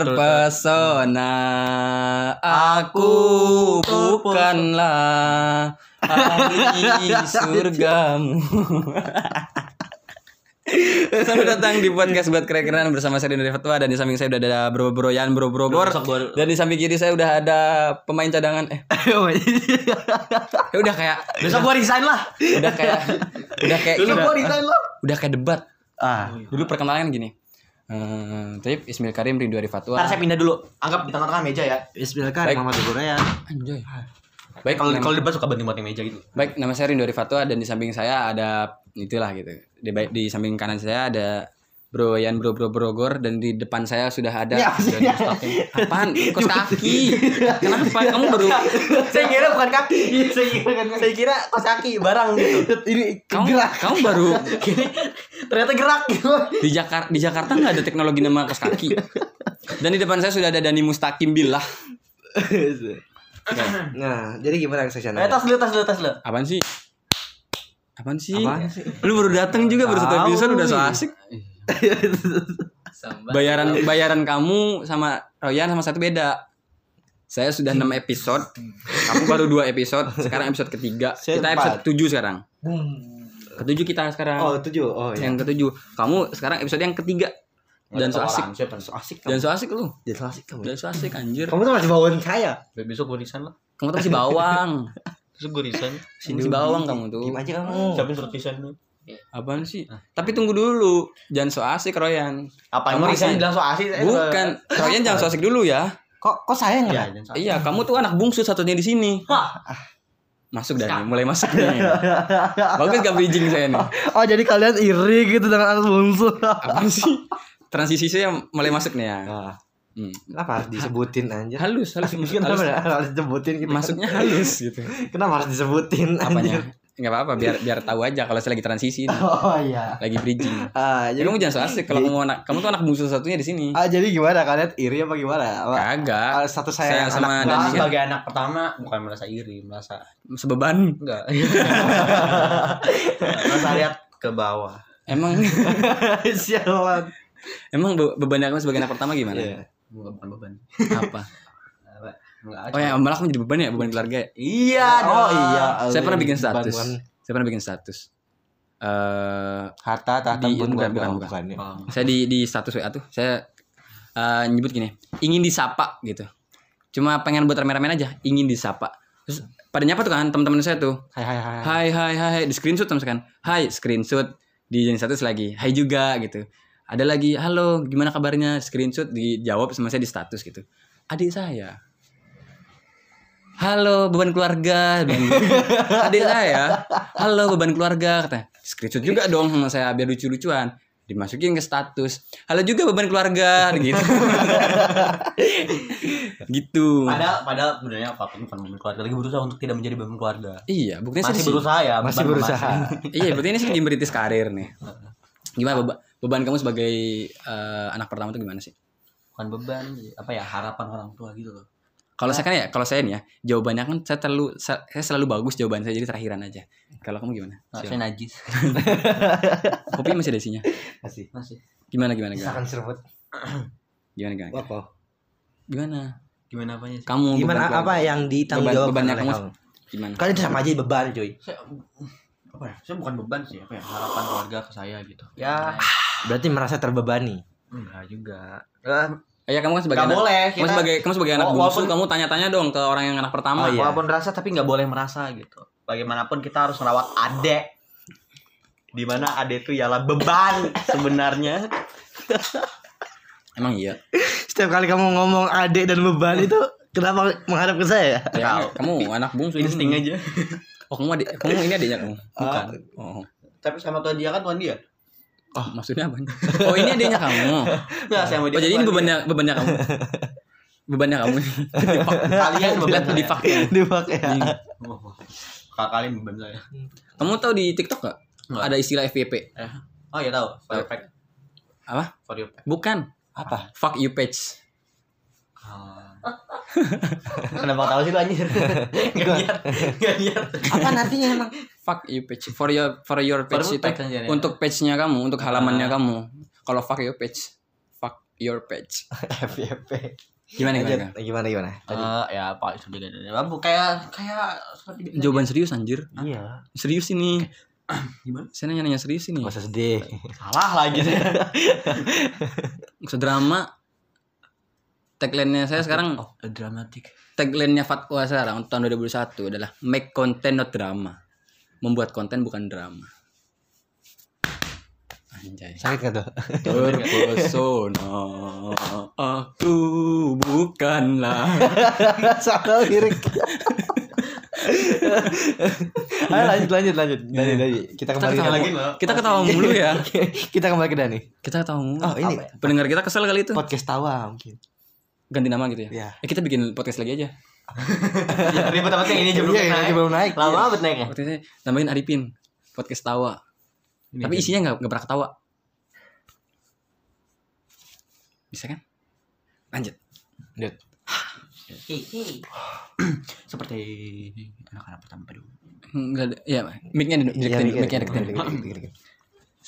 terpesona. Aku bukanlah ahli surgamu. Selamat datang di podcast buat keren-kerenan bersama saya Dino Fatwa. Dan di samping saya udah ada bro bro Yan bro bro gua- dan di samping kiri saya udah ada pemain cadangan. Eh. Ya udah kayak Besok gua resign lah. udah kayak udah kayak Besok udah, gua resign lah. udah kayak debat. Ah, dulu perkenalan gini Eh, Taib Ismail Karim Rindu Ari Fatwa Ntar saya pindah dulu. Anggap di tengah-tengah meja ya. Bismillahirrahmanirrahim Baik. Muhammad Guraya. Anjay. Baik, Kalau kalau debat suka banting-banting meja gitu. baik nama saya Rindu Ari Fatwa dan di samping saya ada itulah gitu. Di, baik- di samping kanan saya ada Bro Yan Bro Bro Bro Gor dan di depan saya sudah ada Ini apa sih? Doni Mustaqim. Apaan? Kos kaki. Kenapa? Kamu baru saya kira bukan kaki. saya kira saya kira kos kaki barang gitu. Ini kamu gerak. kamu baru Ternyata gerak gitu. di Jakarta di Jakarta nggak ada teknologi nama kos kaki. Dan di depan saya sudah ada Dani Mustaqim Billah. Nah, jadi gimana kesaksian Eh, tas dulu, tas dulu, tas dulu. Apaan sih? Apaan sih? Apaan sih? Lu baru datang juga baru satu episode udah so asik. Bayaran bayaran kamu sama Royan sama satu beda. Saya sudah 6 episode. Kamu baru dua episode. Sekarang episode ketiga. Saya kita empat. episode 7 sekarang. Ketujuh kita sekarang. Oh, tujuh. Oh, iya. Yang ketujuh. Kamu sekarang episode yang ketiga. Dan so asik. Siapa? So asik Dan so asik lu. Jadi so asik kamu. Dan so asik anjir. Kamu tuh masih bawaan saya. Besok gua resign lah. Kamu tuh masih bawang. Besok gua resign. Sini masih bawang kamu tuh. Gim aja kamu. Siapa yang lu? Apaan sih? Tapi tunggu dulu. Jangan so asik Royan. Apa Kamu resign. bilang so asik? saya Bukan. Royan jangan so asik dulu ya. Kok kok saya Ya, enggak? jangan so. Iya, kamu tuh anak bungsu satunya di sini. Hah. Masuk Dani, mulai masuk nih. Bagus gak bridging saya nih. Oh, jadi kalian iri gitu dengan anak bungsu. Apaan sih? Transisi saya mulai masuk nih ya. Nah, Hmm. kenapa harus disebutin anjir? Halus, halus, halus, Kenapa harus disebutin gitu? Masuknya halus gitu. Kenapa harus disebutin Apanya? Enggak apa-apa, biar biar tahu aja kalau saya lagi transisi nih. Oh iya. Lagi bridging. Ah, Jadi kamu jangan so asik kalau kamu anak kamu tuh anak bungsu satunya di sini. Ah, jadi gimana kalian iri apa gimana? Kagak. Ah, satu saya, Saya sama anak sebagai anak pertama bukan merasa iri, merasa Sebeban. enggak. merasa lihat ke bawah. Emang Sialan. emang be beban kamu sebagai anak pertama gimana? Iya. Bukan beban. Apa? Enggak. Oh ya, malah kamu jadi beban ya, beban keluarga ya? Iya, Oh dong. iya. Saya pernah Alin. bikin status. Bantuan Saya pernah bikin status. Eh harta tahta Di- bukan, bukan bukan, bukan, bukan, ya. Oh. saya di di status WA tuh saya eh, nyebut gini ingin disapa gitu cuma pengen buat rame-rame aja ingin disapa terus pada nyapa tuh kan teman-teman saya tuh Hai hai hai. hai hai hai hai. di screenshot misalkan hai screenshot di yang status lagi hai juga gitu ada lagi halo gimana kabarnya screenshot dijawab sama saya di status gitu adik saya halo beban keluarga. Dan adik saya halo beban keluarga kata screenshot juga dong sama saya biar lucu-lucuan. Dimasukin ke status. Halo juga beban keluarga gitu. Gitu. Padahal padahal sebenarnya apa pun bukan beban keluarga. Lagi berusaha untuk tidak menjadi beban keluarga. iya buktinya Masih sini. berusaha ya, Masih beban berusaha. iya berarti ini sih di merintis karir nih. Gimana beba- beban kamu sebagai eh, anak pertama tuh gimana sih? Bukan beban, apa ya harapan orang tua gitu loh. Kalau saya kan ya kalau saya nih ya jawabannya kan saya terlalu saya selalu bagus jawaban saya jadi terakhiran aja kalau kamu gimana saya najis. kopi masih ada isinya Masih. Masih. gimana gimana gimana Misalkan seruput. gimana gimana Apa? gimana Gimana apanya sih? kamu Gimana beban apa yang ditanggung Beban- jawab bebannya kamu- kamu? gimana Kan itu sama aja beban, cuy. Saya apa ya? Saya bukan beban sih, apa ya? Harapan keluarga ke saya gitu. Ya, Berarti merasa terbebani. enggak juga. Eh, ya kamu kan sebagai Nggak anak, boleh, kamu kita- sebagai kamu sebagai anak Wa- bungsu walaupun- kamu tanya-tanya dong ke orang yang anak pertama Oh, iya. Walaupun rasa tapi nggak boleh merasa gitu. Bagaimanapun kita harus merawat adek. Di mana adek itu ialah beban sebenarnya. emang iya Setiap kali kamu ngomong adik dan beban itu kenapa menghadap ke saya? ya, kamu anak bungsu Insting aja. oh kamu adik kamu ini adiknya kamu bukan Ah. oh Tapi sama tuan dia kan tuan dia. Oh maksudnya apa oh ini adiknya kamu Enggak, saya sama oh jadi ini bebannya bebannya kamu bebannya kamu kalian beban lihat di saya. faknya Dipakai ya. Ini. Oh, Kakak kalian beban saya. kamu tahu di TikTok gak Nggak. ada istilah FYP Eh. Oh iya tahu. For your fact. apa For your bukan Apa? fuck you page Kenapa tahu sih lu anjir? Enggak niat. Enggak niat. Apa nantinya emang? fuck you page for your for your page For itu page aja ya. untuk page-nya kamu untuk halamannya Ah. kamu kalau fuck you page fuck your page. FYP. Gimana gimana? Gimana gimana? Tadi. Eh, ya Pak itu juga apa kayak kayak. Jawaban serius anjir. Iya. Serius ini. Gimana? Saya nanya-nanya serius ini. Gak usah sedih. salah lagi sih. Gak drama. Tagline-nya saya sekarang oh, dramatik. tagline-nya Fatwa sekarang tahun 2021 adalah make content not drama. Membuat konten bukan drama. Anjay. Sakit gak tuh? Terpesona aku bukanlah Salah lirik. Ayo lanjut lanjut lanjut. Lanjut lanjut. Kita kembali ke lagi kita ketawa mulu ya Kita kembali ke Dani. kita ketawa mulu Oh, ini pendengar kita kesel kali itu podcast tawa mungkin. Ganti nama gitu ya Iya. eh, kita bikin podcast lagi aja Ya, ribet amat yang ini aja belum Iya, naik. ini belum naik. Lama amat naiknya. podcastnya tambahin Arifin podcast tawa Ini tapi aja. isinya nggak nggak pernah ketawa bisa kan lanjut Lanjut. Seperti anak-anak pertama pada umumnya. nggak ada ya mic-nya Iya, dikit, mic-nya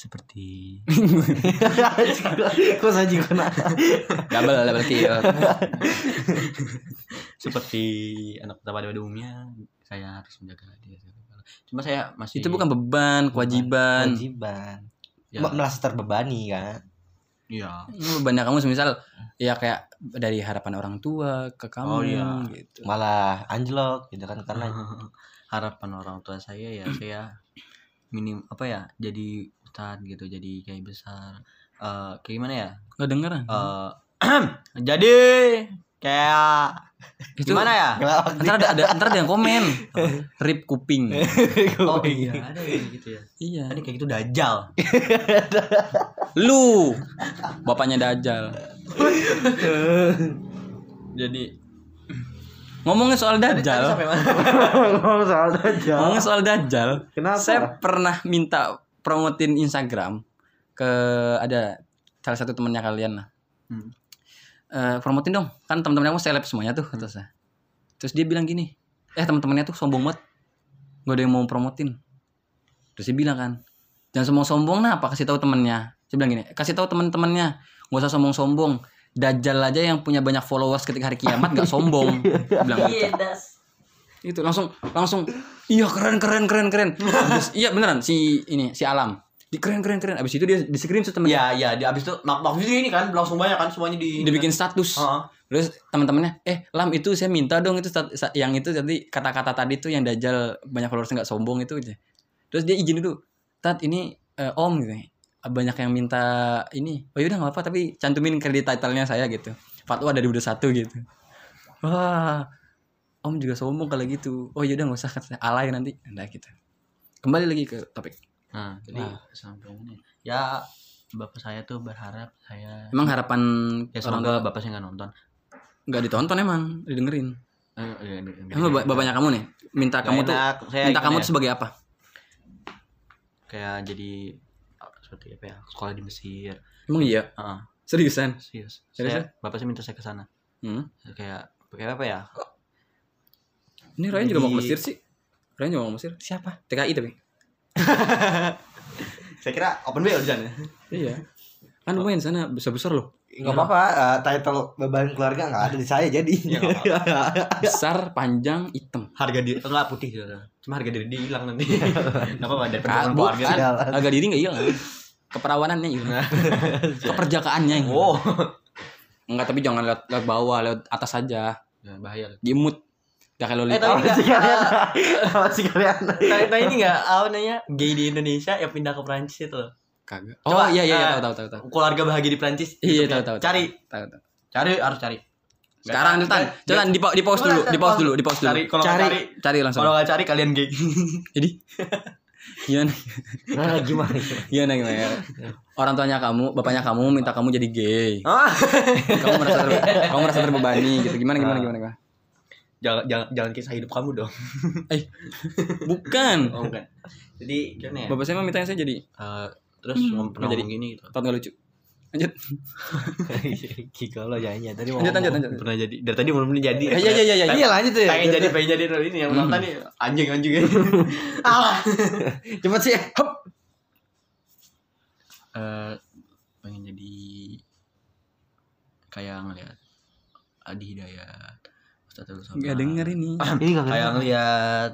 Seperti Kok saja kena? double double kill seperti anak pertama pada umumnya saya harus menjaga dia. Cuma saya masih itu bukan beban kewajiban Kewajiban. ya, Merasa terbebani kan? iya. bebannya kamu semisal ya kayak dari harapan orang tua ke kamu Oh, iya. gitu Malah anjlok gitu kan karena harapan orang tua saya ya saya minim apa ya jadi ustad gitu jadi kayak besar. Eh kayak gimana ya? Nggak denger ah? Eh jadi kayak itu gimana ya? Ntar ada, ada ntar ada yang komen. Rip kuping. Oh iya ada yang gitu ya? Iya. Tadi kayak gitu dajal. Lu bapaknya dajal. Jadi ngomongin soal dajal. sampai mana? Ngomong soal aja. ngomongin soal dajal. Kenapa? saya pernah minta promotin Instagram ke ada salah satu temennya kalian lah. Hmm. Eh, promotin dong. Kan teman-teman aku seleb semuanya tuh kata saya. Terus dia bilang gini eh teman-temannya tuh sombong banget. Gak ada yang mau promotin. Terus dia bilang kan jangan sombong sombong nah apa kasih tahu temennya? Saya bilang gini kasih tahu teman-temannya gak usah sombong sombong dajal aja yang punya banyak followers ketika hari kiamat gak sombong. Dia bilang gitu itu langsung langsung iya keren keren keren keren. Abis- iya beneran si ini si alam. Di keren keren keren. Abis itu dia di screenshot temennya ya ya di abis itu mak maksudnya ini kan langsung banyak kan semuanya di dia bikin status. Heeh. terus teman-temannya eh lam itu saya minta dong itu yang itu tadi kata-kata tadi tuh yang dajal banyak followers nggak sombong itu aja terus dia izin dulu tat ini eh, om gitu. Banyak yang minta ini. Oh yaudah nggak apa tapi cantumin kredit title-nya saya gitu. Fatwa dari udah satu gitu. Wah om juga sombong kalau gitu. Oh yaudah nggak usah kata alay nanti. Nah gitu. Kembali lagi ke topik. Nah, jadi Nah. ini ya? Bapak saya tuh berharap saya emang harapan ya orang semoga tua? bapak saya nggak nonton. nggak ditonton emang didengerin. Eh, emang bap- bapaknya kamu nih minta nggak kamu tuh saya minta kamu ya, tuh sebagai apa? Kayak jadi ah, seperti apa ya sekolah di Mesir. emang iya? Heeh, seriusan? Serius. Serius Saya, bapak saya minta saya ke sana. hmm. Kayak kayak apa ya? Ini Ryan juga mau ke Mesir sih. Ryan juga mau ke Mesir. Siapa? TKI tapi. Saya kira open BO di sana. Iya. Kan lumayan di sana besar-besar loh. Enggak apa-apa, eh, title beban keluarga enggak ada di saya jadi. Ya, nggak Besar, panjang, hitam. Harga diri enggak putih gitu. Cuma harga diri dia hilang nanti. Enggak apa-apa dari perjuangan keluarga. Harga diri nggak hilang. Keperawanannya hilang. Keperjakaannya hilang. Oh. Enggak, tapi jangan lewat, lewat bawah, lewat atas aja. Ya, bahaya. Diemut. Gak kayak Eh, Lolita. tapi Apa sih kalian? Apa sih kalian? Tapi tapi ini enggak apa namanya? Gay di Indonesia yang pindah ke Prancis itu loh. Kagak. Oh Coba, iya iya, iya eh, tahu tahu tahu tahu. Keluarga bahagia di Prancis. Iya YouTube-nya. tahu tahu. Cari, Tahu tahu. cari harus cari. Sekarang Nggak- Tan, nggak- jalan di di pause dulu, di pause dulu, di pause dulu. Cari, kalau Cari. cari, langsung. kalau nggak cari kalian gay. Jadi gimana? Nah, gimana? Gimana gimana? Orang tuanya kamu, bapaknya kamu minta kamu jadi gay. Ah. kamu merasa ter- kamu merasa terbebani gitu. Gimana gimana gimana? gimana? Jangan jangan jangan kisah hidup kamu dong. Eh, bukan. Oh bukan. Jadi gimana ya? Bapak saya mah mintanya saya jadi Eh, terus Hmm. pernah Jadi- gini gitu. tot nggak lucu. Lanjut. Kiko lo jadinya tadi mau Lanjut lanjut lanjut. Pernah jadi dari tadi belum jadi. Eh, Iya iya iya iya. Iya lanjut ya. Pengen jadi pengen jadi ini yang Hmm. nonton nih anjing anjing. Alah. Cepet sih. Hop. Eh pengen jadi kayak ngelihat Adi Hidayat Ustadz Abdul Somad Gak denger ini. Ini gak kayak kenal. ngelihat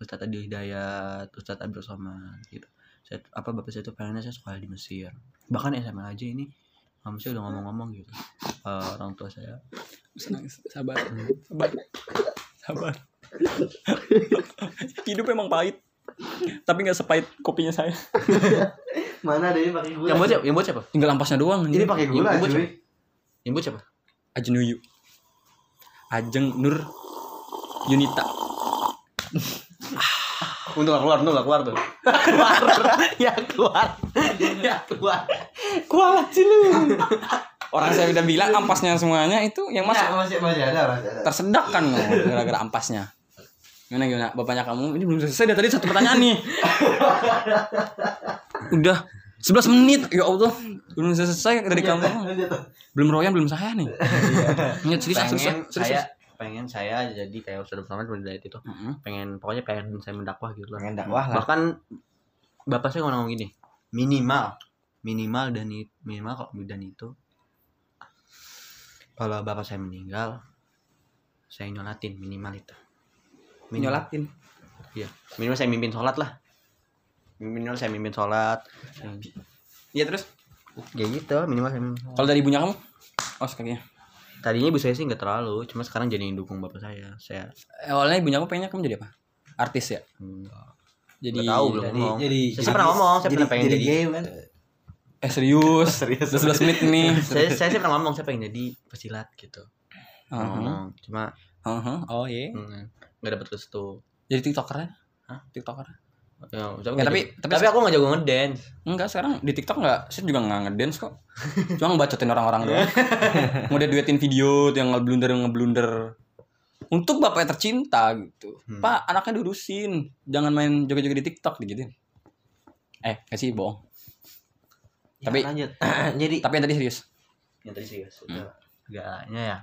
Ustadz Adi Hidayat Ustadz Abdul Somad gitu saya, apa bapak saya tuh pengennya saya sekolah di Mesir bahkan SMA aja ini mama saya udah ngomong-ngomong gitu Eh, orang tua saya Senang, sabar. Sabar. Sabar. Hidup emang pahit. Tapi nggak sepahit kopinya saya. Mana ada ini pakai gula? yang buat siapa yang buat siapa Tinggal ampasnya doang. Ini pakai gula, cuy. siapa? yang buat siapa Ajeng Nuyu. Ajeng Nur Yunita. untuk keluar untuk keluar tuh ya keluar. ya keluar. Kualat sih lu. Orang saya udah bilang ampasnya semuanya itu yang masuk masih masih ada, masih ada. tersedak kan gara-gara ampasnya. Gimana gimana? Bapaknya kamu ini belum selesai dari tadi satu pertanyaan nih. Udah 11 menit. Ya Allah. Belum selesai dari kamu. belum Royan belum saya nih. Ingat serius saya pengen saya jadi kayak Ustadz Abdul Somad seperti itu. Pengen pokoknya pengen saya mendakwah gitu lah. Pengen dakwah lah. bahkan bapak saya ngomong gini minimal minimal dan minimal kok dan itu kalau bapak saya meninggal saya nyolatin minimal itu. Minimal. nyolatin? Iya. Minimal saya mimpin sholat lah minimal saya mimpin sholat. Iya terus? Ya gitu minimal saya mimpin kalau dari ibunya kamu? Oh kakinya. Tadinya ibu saya sih nggak terlalu cuma sekarang jadi dukung bapak saya. Saya awalnya ibunya kamu pengennya kamu jadi apa? Artis ya? Enggak. Jadi Nggak tahu belum Jadi ngomong. jadi saya sih pernah ngomong saya pernah pengen jadi, gay, man. eh serius? Serius. udah 11 menit nih saya saya sih pernah ngomong saya pengen jadi pesilat gitu. Pernah Uh-huh. ngomong cuma Uh-huh. oh iya. Hmm, nggak dapet restu. Jadi tiktoker ya Hah? tiktoker Ya, Ya, nggak tapi- tapi- tapi aku nggak jago ngedance. Enggak, sekarang di TikTok enggak. Saya juga enggak ngedance kok. Cuma ngebacotin orang-orang doang. Mau dia duetin video yang ngeblunder ngeblunder. Untuk bapak yang tercinta gitu. Hmm. Pak, anaknya diurusin. Jangan main joget-joget di TikTok digituin. Eh, kasih bohong. Ya, Tapi- lanjut. jadi Tapi yang tadi serius. Yang tadi sih ya, sudah. Agaknya ya.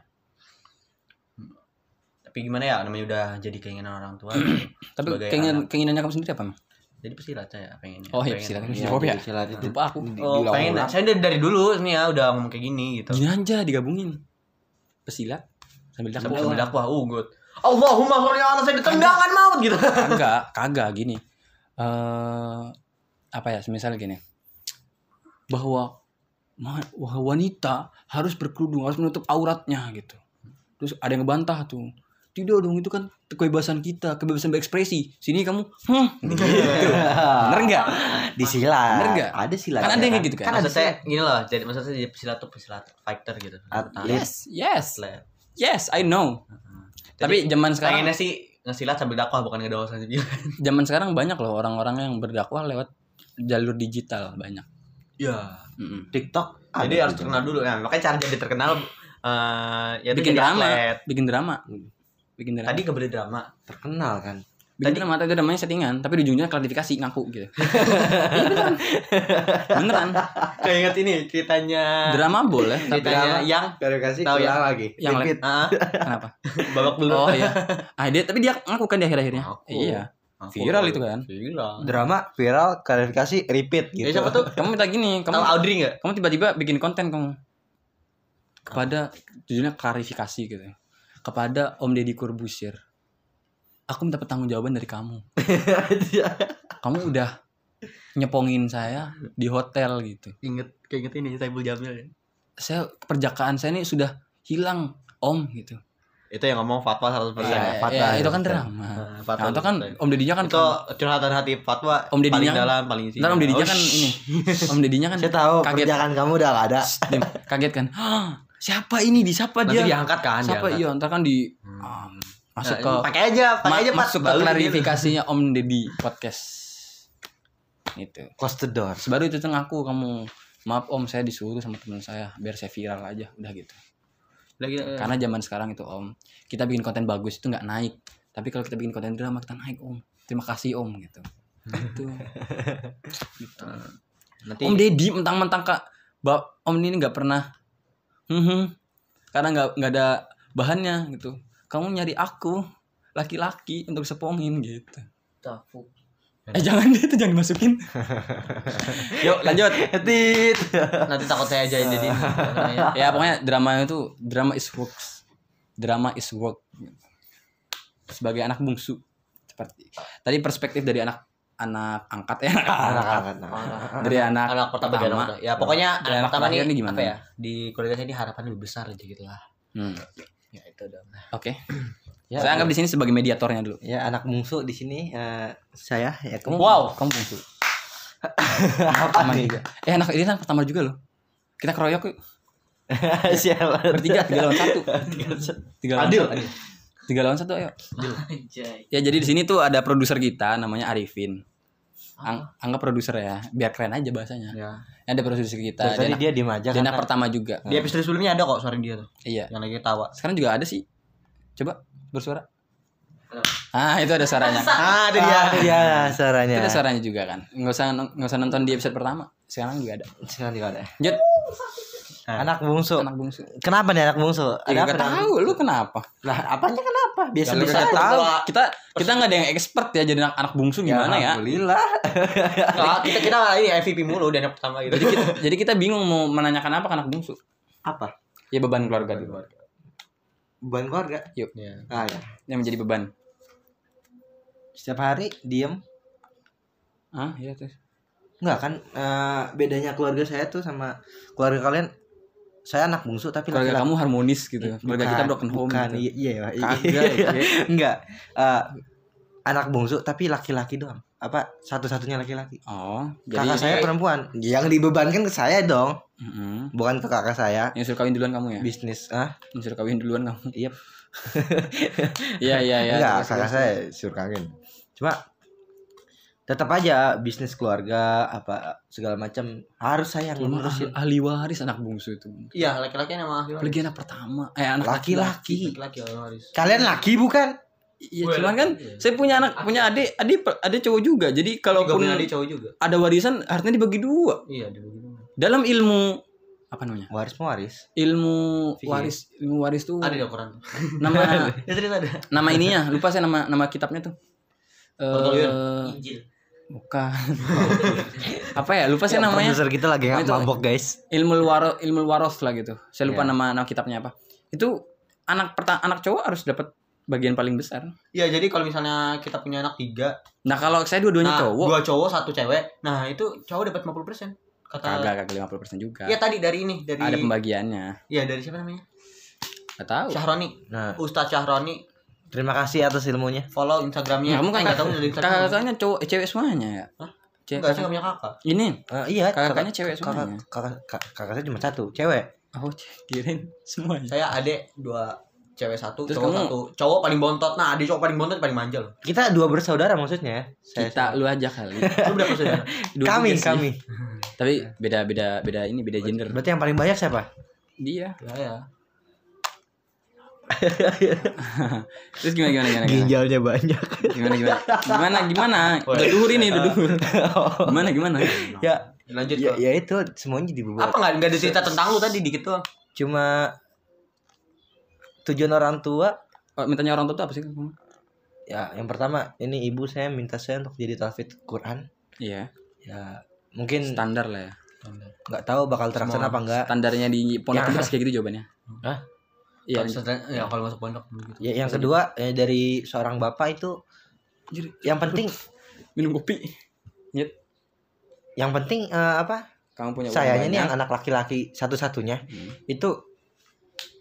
Tapi gimana ya, namanya udah jadi keinginan orang tua. Tapi keinginan anak. keinginannya kamu sendiri apa, Mam? Jadi pesilat saya pengennya. Oh, iya, Pengen- pesilat. Iya. Jawab ya? silat itu. Lupa aku. Oh, pengen. Saya dari, dari dulu nih ya udah ngomong kayak gini gitu. Gini aja digabungin. Pesilat sambil dakwah. sambil dakwah, uh good. Allahumma sholli ala sayyidina tendangan maut gitu. Kagak, kagak gini. Eh apa ya, semisal gini. Bahwa wanita harus berkerudung, harus menutup auratnya gitu. Terus ada yang ngebantah tuh. Tidak dong, itu kan kebebasan kita, kebebasan berekspresi. Sini kamu, hmm, gitu. Bener nggak? Disilat. Bener nggak? Ada silat. Kan ada yang kayak gitu kan? Kan maksud saya gini loh, jadi maksud saya jadi pesilat tuh pesilat fighter gitu. Atlet. Yes, yes, yes, I know. Tapi zaman sekarang, Pengennya sih ngesilat sambil dakwah bukan ngedakwah sambil zaman sekarang banyak loh orang-orang yang berdakwah lewat jalur digital banyak. Ya. Mm-mm. TikTok. Jadi ada harus terkenal dulu. Nah, makanya cara jadi terkenal eh ya bikin drama, atlet. bikin drama, bikin drama. Tadi kebelet drama. terkenal kan. Bikin drama itu namanya settingan, tapi di ujungnya klarifikasi ngaku gitu. Iya, beneran. beneran. Kayak inget ini ceritanya Drama boleh, tapi ceritanya yang Verifikasi Tahu ya? ulang lagi. Yang Repeat. ah, kenapa? babak belur. Oh iya. Ah, dia tapi dia ngaku kan di akhir-akhirnya. Ngaku. Iya. Aku- Viral itu kan. Viral. Drama viral klarifikasi repeat Ya gitu. siapa tuh? Kamu minta gini, Tahu kamu Audrey enggak? kamu tiba-tiba bikin konten kamu kepada judulnya klarifikasi gitu. Kepada Om Deddy Corbuzier. Aku minta pertanggungjawaban dari kamu. Kamu udah nyepongin saya di hotel gitu. Inget kayak inget ini Saiful Jamil ya. Saya perjakaan saya ini sudah hilang, Om gitu. Itu yang ngomong fatwa 100%. Iya, ya. Fatwa, iya, itu ya, kan betul. drama. Nah, fatwa Nah, itu kan 100%. Om Dedinya kan itu curhatan hati fatwa Om Dedinya paling kan- dalam paling. Ntar Om Dedinya Oh, kan ini. Om Dedinya kan Saya tahu kaget. kerjaan kamu udah gak ada. Kaget kan. "Hah, siapa ini? Di siapa Nanti dia? diangkat kan Siapa? diangkat. Iya, ntar kan di Hmm. um, masuk Nah, ke pakai aja, pakai ma- aja masuk ke klarifikasinya Om Deddy podcast. Itu. Close the door. Baru itu tuh ngaku kamu maaf Om saya disuruh sama teman saya biar saya viral aja udah gitu. Lagi Karena zaman sekarang itu Om, kita bikin konten bagus itu nggak naik. Tapi kalau kita bikin konten drama kita naik Om. Terima kasih Om gitu. Gitu. gitu. nanti Om Deddy mentang-mentang kak, Om ini nggak pernah, hmm, karena nggak nggak ada bahannya gitu. Kamu nyari aku laki-laki untuk sepongin gitu. Tafu. Eh jangan itu jangan dimasukin. Yuk lanjut. Tit. Nanti takut saya ajain jadi. ya pokoknya drama itu drama is works. Drama is work. Sebagai anak bungsu seperti tadi perspektif dari anak anak angkat ya. Dari anak, anak pertama dari anak pertama. Ya pokoknya Dari anak anak pertama nih gimana? apa ya? Di keluarga saya ini harapan lebih besar aja gitu lah. Hmm, Ya itu dong. oke. Ya, saya anggap di sini sebagai mediatornya dulu. Ya anak bungsu di sini eh, saya ya kamu Wow. kamu bungsu. Apa juga. Eh anak ini anak pertama juga loh. Kita keroyok yuk. Siapa? bertiga tiga lawan satu. Tiga lawan Adil. satu. Tiga lawan satu ayo. Ya jadi di sini tuh ada produser kita namanya Arifin Ang- anggap produser ya biar keren aja bahasanya. Ya. ada produser kita Dari dia diem aja dia anak karena- pertama juga. Di episode sebelumnya ada kok suara dia tuh iya. yang lagi tawa. sekarang juga ada sih. Coba bersuara. Ah itu ada suaranya. Ah, ada dia, ada dia suaranya. itu ada suaranya juga kan. Nggak usah nggak usah nonton di episode pertama. Sekarang juga ada. Sekarang juga ada. Lanjut Anak bungsu. anak bungsu Kenapa nih anak bungsu? ya, Ada gak tahu lu kenapa Lah, apanya kenapa? Biasa biasa tahu. kita kita nggak ada yang expert ya jadi anak, anak bungsu gimana ya, Alhamdulillah. Nah, kita kita ini MVP mulu dan yang pertama gitu. jadi kita, jadi kita bingung mau menanyakan apa ke anak bungsu Apa? ya beban keluarga dulu Beban keluarga. yuk Ya. Ah ya. yang menjadi beban Setiap hari diem. ah iya terus Enggak kan eh, bedanya keluarga saya tuh sama keluarga kalian saya anak bungsu tapi keluarga laki-laki. kamu harmonis gitu keluarga kita broken home bukan, gitu. iya, iya, iya. Kagak, ya. Enggak. Eh, anak bungsu tapi laki-laki doang. Apa satu-satunya laki-laki. oh jadi Kakak saya perempuan. Yang dibebankan ke saya dong, Mm-mm. bukan ke kakak saya. yang suruh kawin duluan kamu ya Bisnis ah. yang suruh kawin duluan kamu Iya. iya iya iya kakak saya suruh kawin. Cuma tetap aja bisnis keluarga apa segala macam harus saya yang ngurusin. ahli, ahli waris anak bungsu itu Iya, laki-laki nama ahli waris. apalagi anak pertama eh anak Laki-laki. Laki-laki ahli waris. Kalian laki bukan? Iya, cuman kan iya. saya punya anak, punya adik, adik adik cowok juga. Jadi kalaupun punya adik cowok juga. ada warisan hartanya dibagi dua. Iya, dia begitu. Dalam ilmu apa namanya? Waris pewaris. Ilmu Fikih. waris, ilmu waris tuh Ada di Al-Quran. nama Ya ada. nama ininya, lupa saya nama nama kitabnya tuh. Eh, Injil. Bukan. apa ya? Lupa saya namanya. Produser kita lagi Itu- mabok guys. Ilmu waro, ilmu waros lah gitu. Saya lupa Iya. nama nama kitabnya apa. Itu anak perta anak cowok harus dapat bagian paling besar. Iya, jadi kalau misalnya kita punya anak tiga, Nah, kalau saya dua-duanya nah, cowok, dua cowok, satu cewek. Nah, itu cowok dapat 50%. Kata kagak kagak 50% juga. Iya tadi dari ini, dari Ada pembagiannya. Iya, dari siapa namanya? Gak tahu. Syahroni. Nah, Ustadz Syahroni. Terima kasih atas ilmunya. Follow Instagramnya. Kamu kan nggak tahu dari Instagram. kakak-kakaknya cowok eh, cewek semuanya ya? Hah? Cewek. Enggak, saya nggak punya kakak. Ini Eh, iya, Kakak-kakaknya kakak- cewek kakak, semuanya. kakak, kakak, kakak saya cuma satu, cewek. oh kirain semuanya. Saya adik dua cewek satu, Terus cowok kamu- satu. Cowok paling bontot. Nah, adik cowok paling bontot paling manja loh. Kita dua bersaudara maksudnya. Saya Kita lu aja kali. Lu berapa saudara? Dua kami, kami. Tapi beda beda beda ini beda gender. Berarti yang paling banyak siapa? Dia. Ya, ya. Terus gimana gimana gimana? Gimana Ginjalnya banyak. gimana gimana? Gimana gimana? Udah duhur ini udah duhur. Gimana gimana? ya, Lanjut ya, ya itu semuanya dibuat. apa nggak nggak ada cerita tentang lu tadi dikit doang Cuma tujuan orang tua Oh, mintanya orang tua tuh apa sih? ya yang pertama ini ibu saya minta saya untuk jadi tahfidz Quran Iya, ya mungkin standar lah ya. nggak tahu bakal terlaksana apa enggak Standarnya di pondok Ya. kayak gitu jawabannya. Hah? Iya. ya kalau masuk pondok gitu. Ya yang kedua ya, dari seorang bapak itu yang penting minum kopi. Nyet. yang penting eh, apa? Kamu punya sayanya nih yang anak laki-laki satu-satunya Hmm. itu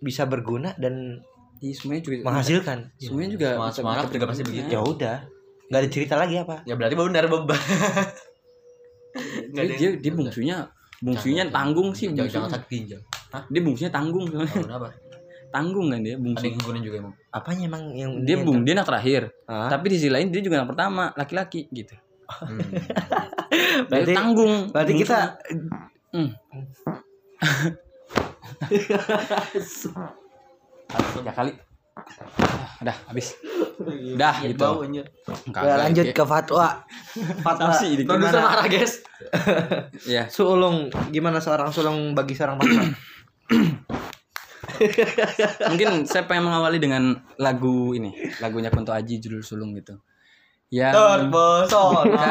bisa berguna dan Iya, semuanya juga menghasilkan. Semuanya juga Semangat- juga pasti begitu. ya udah. Nggak ada cerita lagi apa? Ya berarti benar beban Dia, dia, dia bungsunya bungsunya tanggung sih jangan jangan sakit ginjal. Dia bungsunya tanggung. Kenapa Tanggung kan dia ada bungsu. yang gugurin juga emang apanya emang yang Dia yang bung, ter- dia anak terakhir. Hah? Tapi di sisi lain dia juga anak pertama, laki-laki gitu. Hmm. Berarti- tanggung. berarti kita Hmm. ya kali. Ah, Udah habis. Udah gitu. anjir ya, lanjut ke fatwa fatwa sih Gimana? marah guys Ya, sulung gimana seorang sulung bagi seorang fatwa mungkin saya pengen mengawali dengan lagu ini, lagunya Kunto Aji judul Sulung gitu. yang terpesona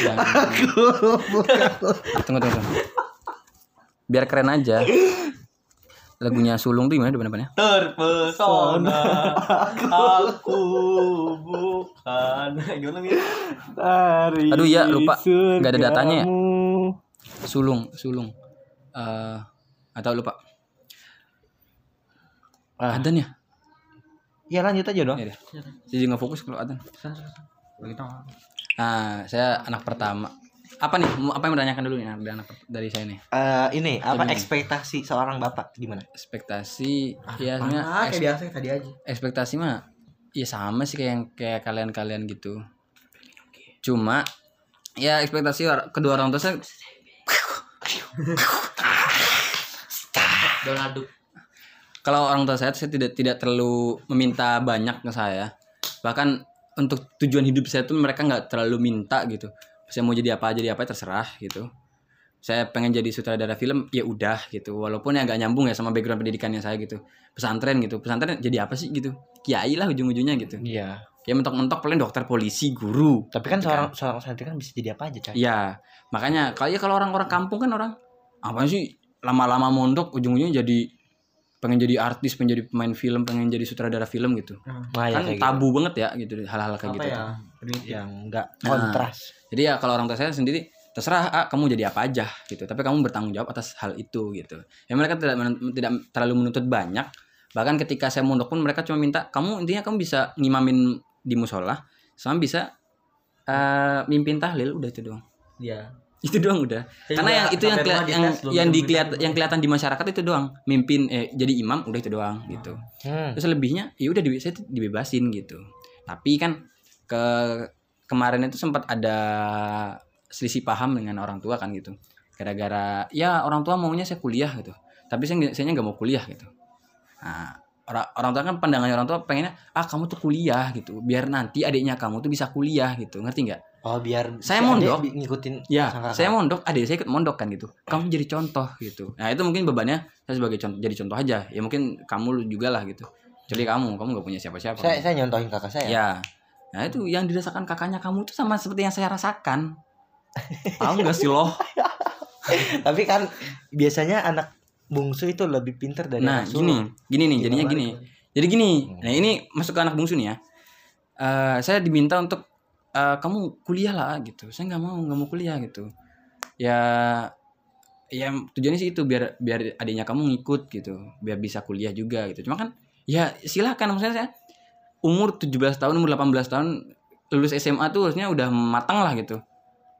yang tunggu tunggu tunggu. Biar keren aja. Lagunya sulung tuh gimana depan-depannya? Terpesona. Aku bukan. Gimana nih Aduh, ya, lupa. Nggak ada datanya ya? sulung sulung. Eh atau lupa Ah. adan ya? Ya lanjut aja dong. ya jadi nggak fokus kalau adan. Nah saya anak pertama. Apa nih? Mau- apa yang menanyakan dulu nih dari anak dari saya nih? Eh, ini apa Gimana? ekspektasi seorang bapak gimana? ekspektasi ya ah sebenarnya kayak biasa tadi aja. ekspektasi mah ya sama sih kayak yang kayak kalian-kalian gitu. Cuma ya ekspektasi kedua orang tua saya Donald Duck kalau orang tua saya saya tidak tidak terlalu meminta banyak ke saya. Bahkan untuk tujuan hidup saya tuh mereka nggak terlalu minta gitu. Saya mau jadi apa jadi apa terserah gitu. Saya pengen jadi sutradara film ya udah gitu. Walaupun ya nggak nyambung ya sama background pendidikannya saya gitu. Pesantren gitu. Pesantren jadi apa sih gitu? Kiai lah ujung-ujungnya gitu. Iya. ya mentok-mentok paling dokter polisi guru. Tapi kan Gitu seorang seorang santri kan bisa jadi apa aja, Cak. Iya, makanya kalau ya kalau orang-orang kampung kan orang apa sih? Lama-lama mondok ujung-ujungnya jadi pengen jadi artis, pengen jadi pemain film, pengen jadi sutradara film gitu. Nah, ya, kan kayak tabu banget ya gitu hal-hal kayak apa gitu. ya tuh. gitu. yang enggak Nah. kontras. Jadi ya kalau orang tua saya sendiri terserah ah, kamu jadi apa aja gitu, tapi kamu bertanggung jawab atas hal itu gitu. Ya mereka tidak tidak terlalu menuntut banyak. Bahkan ketika saya mondok pun mereka cuma minta kamu intinya kamu bisa ngimamin di musola, sama bisa eh, mimpin tahlil udah itu doang. Iya Itu doang udah. Karena yang itu yang sampai keli- rumah yang yang dikelihat yang kelihatan di masyarakat itu doang, mimpin eh jadi imam udah itu doang gitu. Hmm. Terus lebihnya ya udah di, saya dibebasin gitu. Tapi kan ke kemarin itu sempat ada selisih paham dengan orang tua kan gitu. Gara-gara ya orang tua maunya saya kuliah gitu. Tapi saya saya nggak mau kuliah gitu. Nah, orang orang tua kan pandangannya orang tua pengennya ah kamu tuh kuliah gitu. Biar nanti adiknya kamu tuh bisa kuliah gitu. Ngerti nggak? Oh, biar Saya si mondok. ngikutin Ya, kakak. saya mondok, adik saya ikut mondok kan gitu. Kamu jadi contoh gitu. Nah, itu mungkin bebannya saya sebagai contoh jadi contoh aja. Ya mungkin kamu juga lah gitu. Jadi kamu, kamu gak punya siapa-siapa. Saya saya nyontohin kakak saya. Ya. Nah, itu yang dirasakan kakaknya kamu itu sama seperti yang saya rasakan. Tahu nggak sih loh? Tapi kan biasanya anak bungsu itu lebih pinter dari Nah, anak gini, gini nih, jadinya gini. Jadi gini. Nah, ini masuk ke anak bungsu nih ya. Eh, saya diminta untuk eh, kamu kuliah lah gitu. Saya nggak mau, nggak mau kuliah gitu. Ya ya tujuannya sih itu biar biar adiknya kamu ngikut gitu. Biar bisa kuliah juga gitu. Cuma kan ya silakan maksudnya saya umur 17 tahun umur 18 tahun lulus SMA tuh harusnya udah matang lah gitu.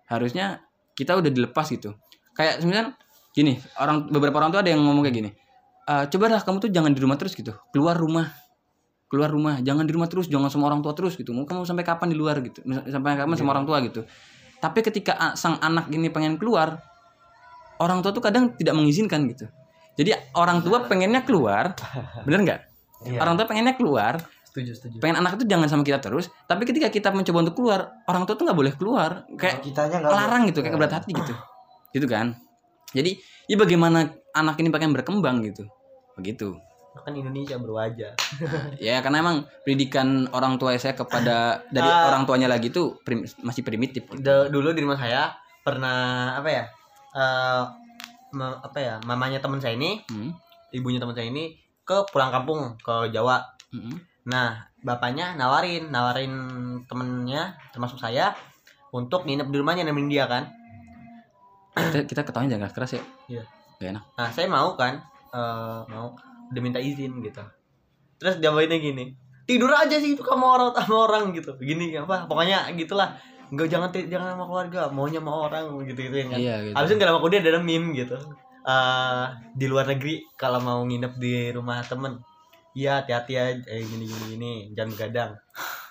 Harusnya kita udah dilepas gitu. Kayak sebenarnya gini orang beberapa orang tuh ada yang ngomong kayak gini "Eh, coba dah kamu tuh jangan di rumah terus gitu. Keluar rumah keluar rumah jangan di rumah terus jangan sama orang tua terus gitu. Mau kamu sampai kapan di luar? gitu. Sampai kapan sama orang tua gitu. Tapi ketika sang anak ini pengen keluar orang tua tuh kadang tidak mengizinkan gitu. Jadi orang tua pengennya keluar bener nggak? Iya. orang tua pengennya keluar. Setuju setuju. Pengen anak itu jangan sama kita terus tapi ketika kita mencoba untuk keluar orang tua tuh nggak boleh keluar. Kayak kitanya nggak larang gitu kayak keberat hati gitu. Gitu kan. Jadi ya bagaimana anak ini pengen berkembang gitu. Begitu kan Indonesia berwajah ya karena emang pendidikan orang tua saya kepada dari Ah. orang tuanya lagi tuh prim- masih primitif gitu. Dulu di rumah saya pernah apa ya eh me- apa ya mamanya teman saya ini Hmm, ibunya teman saya ini ke pulang kampung ke Jawa hmm. nah bapaknya nawarin nawarin temennya termasuk saya untuk nginep di rumahnya nemenin dia kan kita kita ketahuan jangan keras ya Iya. gak enak nah saya mau kan eh mau udah minta izin gitu. Terus jawabannya gini tidur aja sih itu kamu orang sama orang gitu. Gini apa pokoknya gitulah. Enggak jangan jangan sama keluarga maunya sama orang gitu gitu kan. Iya gitu. Habis itu gak lama kemudian ada meme gitu. Eh di luar negeri kalau mau nginep di rumah temen, iya hati-hati ya, eh, gini gini gini, jangan begadang.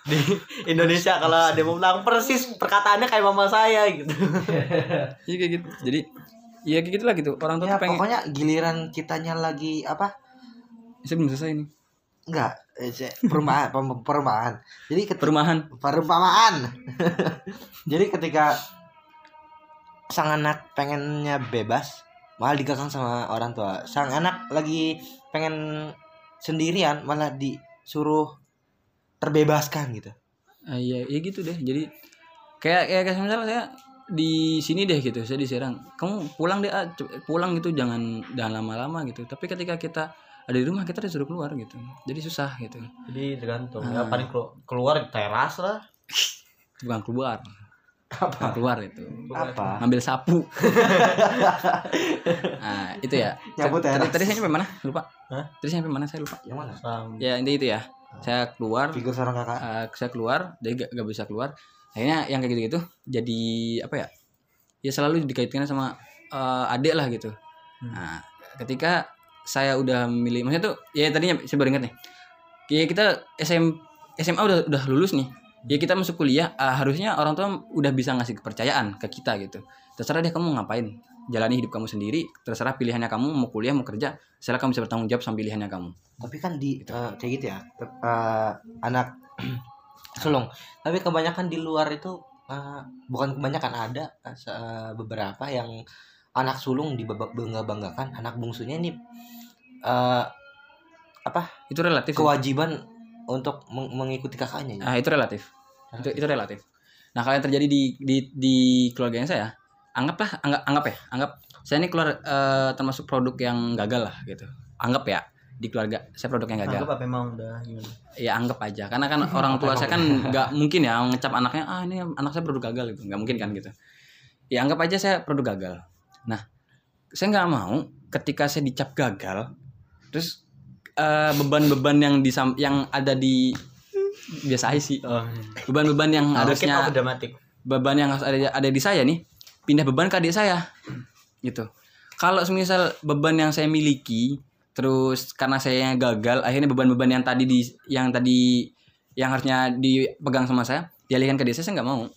Di Indonesia kalau ada mau pulang persis perkataannya kayak mama saya gitu. iya kayak gitu. Jadi iya kayak gitulah gitu. Orang tua ya tuh pengen pokoknya giliran kitanya lagi apa saya belum selesai ini. Enggak pem- perumpamaan jadi ketika perumahan. perumpamaan. Jadi ketika sang anak pengennya bebas malah dikekang sama orang tua. Sang anak lagi pengen sendirian malah disuruh terbebaskan gitu. Ah, iya iya gitu deh. Jadi kayak kayak kayak misalnya saya di sini deh gitu saya di Serang. Kamu pulang deh ah, pulang gitu jangan jangan lama-lama gitu. Tapi ketika kita ada di rumah kita disuruh keluar gitu. Jadi susah gitu. Jadi tergantung. Ah. ya paling kelu- keluar di teras lah. Bukan keluar. Bukan keluar itu. Apa? ngambil sapu. Nah itu ya. Nyapu tadi, teras. tadi saya nyampe mana? Lupa. Hah? tadi saya nyampe mana? Saya lupa. Yang mana? Ya intinya itu ya. Saya keluar. Figur seorang kakak. eh, saya keluar jadi gak, gak bisa keluar. Akhirnya yang kayak gitu gitu jadi apa ya? Ya selalu dikaitkan sama eh, adik lah gitu. Hmm. nah ketika saya udah milih maksudnya tuh ya tadinya saya baru ingat nih. Ya kita SM, SMA udah udah lulus nih. Ya kita masuk kuliah eh, harusnya orang tua udah bisa ngasih kepercayaan ke kita gitu. Terserah deh kamu ngapain. Jalani hidup kamu sendiri terserah pilihannya kamu mau kuliah mau kerja setelah kamu bisa bertanggung jawab sama pilihannya kamu. Tapi kan di eh, kayak gitu ya. Eh, anak sulung. Tapi kebanyakan di luar itu eh, bukan kebanyakan ada eh, beberapa yang anak sulung dibangga banggakan anak bungsunya ini eh, itu relatif sih. kewajiban untuk meng- mengikuti kakaknya ya. Ah itu relatif. Itu itu relatif. Nah kalau yang terjadi di di di keluarganya saya, anggaplah anggap anggap ya, anggap saya ini keluar eh, termasuk produk yang gagal lah gitu. Anggap ya di keluarga saya produk yang gagal. anggap apa emang udah gimana Ya anggap aja, karena kan orang tua saya kan nggak mungkin ya ngecap anaknya ah ini anak saya produk gagal gitu, nggak mungkin kan gitu. Ya anggap aja saya produk gagal. Nah saya nggak mau ketika saya dicap gagal, terus eh, beban-beban yang disam yang ada di biasa aja sih. Oh, beban-beban yang harusnya harusnya dramatik. beban yang harus ada ada di saya nih pindah beban ke adik saya. Gitu. Kalau semisal beban yang saya miliki terus karena saya yang gagal akhirnya beban-beban yang tadi di yang tadi yang harusnya dipegang sama saya dialihkan ke dia saya saya nggak mau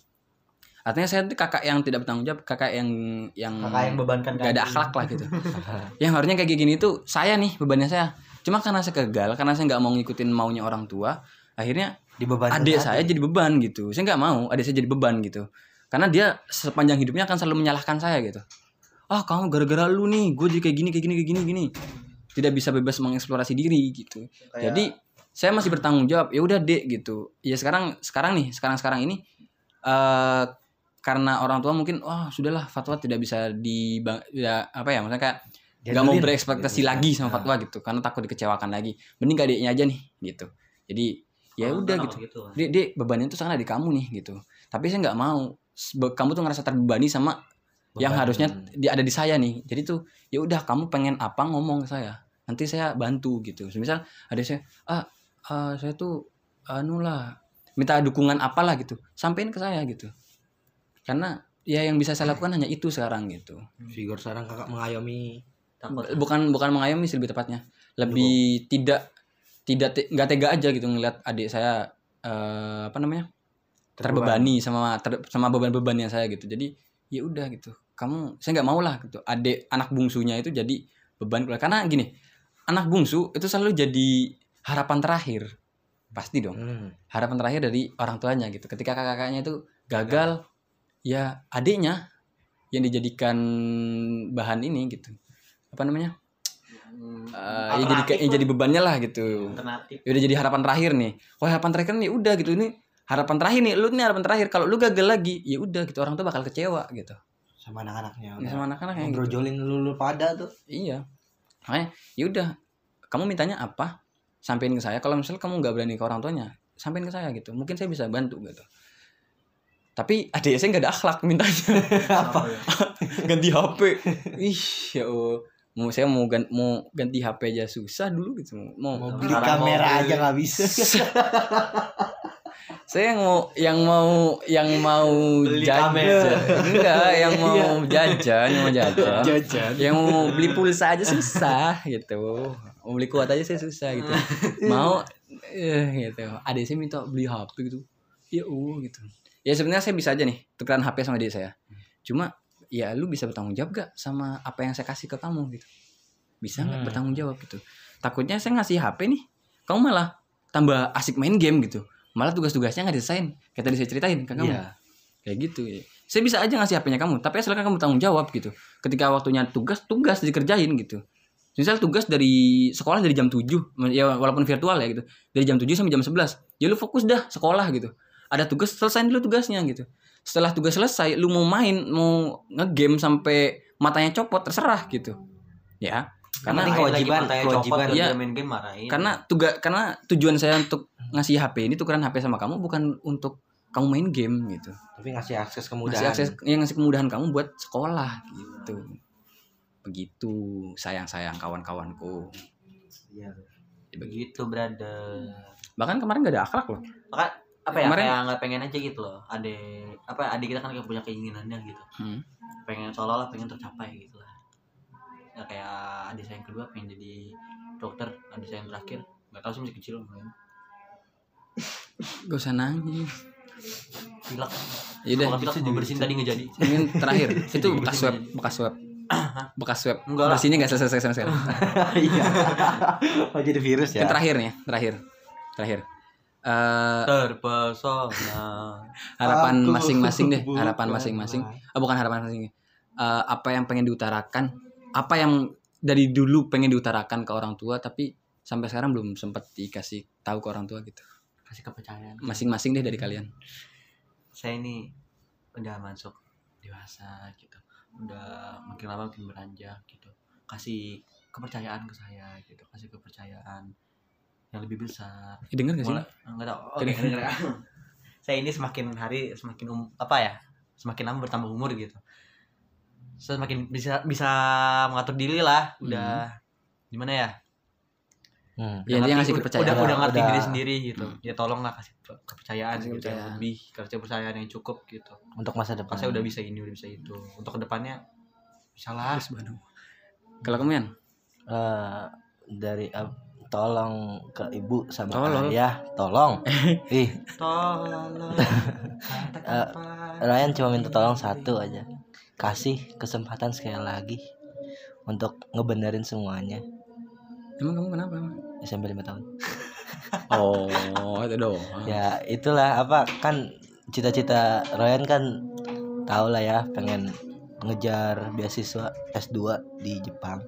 artinya saya tuh kakak yang tidak bertanggung jawab kakak yang yang kakak yang bebankan gak ada akhlak lah gitu. Yang harusnya kayak gini tuh saya nih bebannya saya. Cuma karena saya gagal karena saya nggak mau ngikutin maunya orang tua akhirnya Dibebankan adik saya jadi beban gitu. Saya nggak mau adik saya jadi beban gitu. Karena dia sepanjang hidupnya akan selalu menyalahkan saya gitu. Ah kamu gara-gara lu nih gue jadi kayak gini kayak gini kayak gini gini. Tidak bisa bebas mengeksplorasi diri gitu. Kayak- jadi saya masih bertanggung jawab. Ya udah dek gitu. Ya sekarang sekarang nih sekarang sekarang ini eh karena orang tua mungkin wah sudahlah fatwa tidak bisa di ya, apa ya maksudnya kayak nggak mau berekspektasi Diadilin. lagi sama Ah. fatwa gitu karena takut dikecewakan lagi mending gak adiknya aja nih gitu jadi ya Oh, udah gitu gitu Dek, dek, bebannya itu sangat di kamu nih gitu. Tapi saya nggak mau. Kamu tuh ngerasa terbebani sama yang Beban. harusnya di ada di saya nih. Jadi tuh ya udah kamu pengen apa ngomong ke saya. Nanti saya bantu gitu. Misal ada saya, ah, ah, saya tuh anu lah minta dukungan apalah gitu. Sampein ke saya gitu. Karena ya yang bisa saya lakukan hanya itu sekarang gitu. Figur seorang kakak mengayomi. takut Bukan bukan mengayomi sih lebih tepatnya. Lebih tidak tidak te- nggak tega aja gitu ngelihat adik saya eh, apa namanya? terbebani sama ter- sama beban-bebannya saya gitu jadi ya udah gitu kamu saya nggak mau lah gitu adik anak bungsunya itu jadi beban keluarga karena gini anak bungsu itu selalu jadi harapan terakhir pasti dong Hmm. harapan terakhir dari orang tuanya gitu ketika kakak-kakaknya itu gagal ya adiknya yang dijadikan bahan ini gitu. Apa namanya? Eh, ya jadi kayak- yang jadi bebannya lah gitu. Alternatif. Ya udah jadi harapan terakhir nih. Wah harapan terakhir nih udah gitu. Ini harapan terakhir nih. Lu nih harapan terakhir. Kalau lu gagal lagi ya udah gitu. Orang tuh bakal kecewa gitu. Sama anak-anaknya. Ya, sama anak-anaknya gitu. Ngebrojolin lu, lu pada tuh. iya. Makanya ya udah. Kamu mintanya apa? Sampein ke saya. Kalau misalnya kamu nggak berani ke orang tuanya sampein ke saya gitu. Mungkin saya bisa bantu gitu tapi adik saya nggak ada akhlak mintanya. Apa? Ganti HP ih ya Allah. Mau saya mau ganti, mau ganti HP aja susah dulu gitu. Mau Mau beli mau kamera beli- aja nggak bisa. saya yang mau yang mau yang mau Beli jajan. kamera. enggak yang mau jajan yang mau jajan. Jajan. yang mau beli pulsa aja susah gitu. Mau beli kuat aja saya susah gitu. Mau eh gitu. Ada saya minta beli HP gitu. Ya uh gitu ya sebenarnya saya bisa aja nih tukeran HP sama dia saya. Cuma ya lu bisa bertanggung jawab gak sama apa yang saya kasih ke kamu gitu? Bisa nggak Hmm. bertanggung jawab gitu? Takutnya saya ngasih HP nih kamu malah tambah asik main game gitu. Malah tugas-tugasnya nggak diselesain kayak tadi saya ceritain ke kamu. Iya. kayak gitu ya. saya bisa aja ngasih HP-nya kamu tapi asalkan kamu tanggung jawab gitu. Ketika waktunya tugas tugas dikerjain gitu. Misal tugas dari sekolah dari jam 7 ya walaupun virtual ya gitu. Dari jam 7 sampai jam 11 ya lu fokus dah sekolah gitu ada tugas selesai dulu tugasnya gitu. Setelah tugas selesai lu mau main mau ngegame sampai matanya copot terserah gitu. Ya karena kewajiban- kewajiban. Iya. udah main game marahin. Karena tugas karena tujuan saya untuk ngasih HP ini tukeran HP sama kamu bukan untuk kamu main game gitu. Tapi ngasih akses ngasih kemudahan akses yang ngasih kemudahan kamu buat sekolah gitu. Begitu sayang sayang kawan-kawanku. Iya. begitu. Brother. Bahkan kemarin gak ada akhlak loh. Maka apa ya Kemarin- kayak nggak pengen aja gitu loh. Ade apa adik kita kan kayak punya keinginannya gitu. Hmm. pengen seolah-olah pengen tercapai gitu lah. Ya kayak adik saya yang kedua pengen jadi dokter adik saya yang terakhir. Nggak tahu sih masih kecil kan gak usah nangis. Pilek. Yaudah, kalau pilek gue bersihin tadi nggak jadi. Mungkin terakhir. Itu bekas web, bekas web, bekas web. Enggak lah. Bersihnya nggak selesai sama sekali. iya. Oh jadi virus ya? Yang terakhir nih, ya, terakhir, terakhir. Eh, terpesona harapan masing-masing deh, harapan masing-masing. Ah, bukan harapan masing. Eh, apa yang pengen diutarakan? Apa yang dari dulu pengen diutarakan ke orang tua tapi sampai sekarang belum sempat dikasih tahu ke orang tua gitu. kasih kepercayaan Masing-masing deh dari kalian. saya ini udah masuk dewasa gitu udah makin lama makin beranjak gitu kasih kepercayaan ke saya gitu kasih kepercayaan yang lebih besar Eh, denger gak sih? enggak tahu oke denger ya. saya ini semakin hari semakin um, apa ya semakin lama bertambah umur gitu semakin bisa bisa mengatur diri lah udah gimana ya Hmm. Ya, Udah dia ngasih udah- kepercayaan. udah, udah ngerti Udah. diri sendiri gitu Hmm. ya tolonglah kasih ke- kepercayaan Kasih gitu yang kepercayaan. lebih kasih kepercayaan yang cukup gitu untuk masa depan saya udah bisa ini udah bisa itu untuk ke depannya bisa lah. Kalau kamu Yan? Eh, dari ab- tolong ke ibu sama Tolong. ayah tolong ih tolong Eh, Ryan cuma minta tolong satu aja kasih kesempatan sekali lagi untuk ngebenerin semuanya Emang kamu kenapa? Emang? SMP 5 tahun Oh, itu doang. ya itulah apa kan cita-cita Ryan kan tau lah ya pengen ngejar beasiswa S2 di Jepang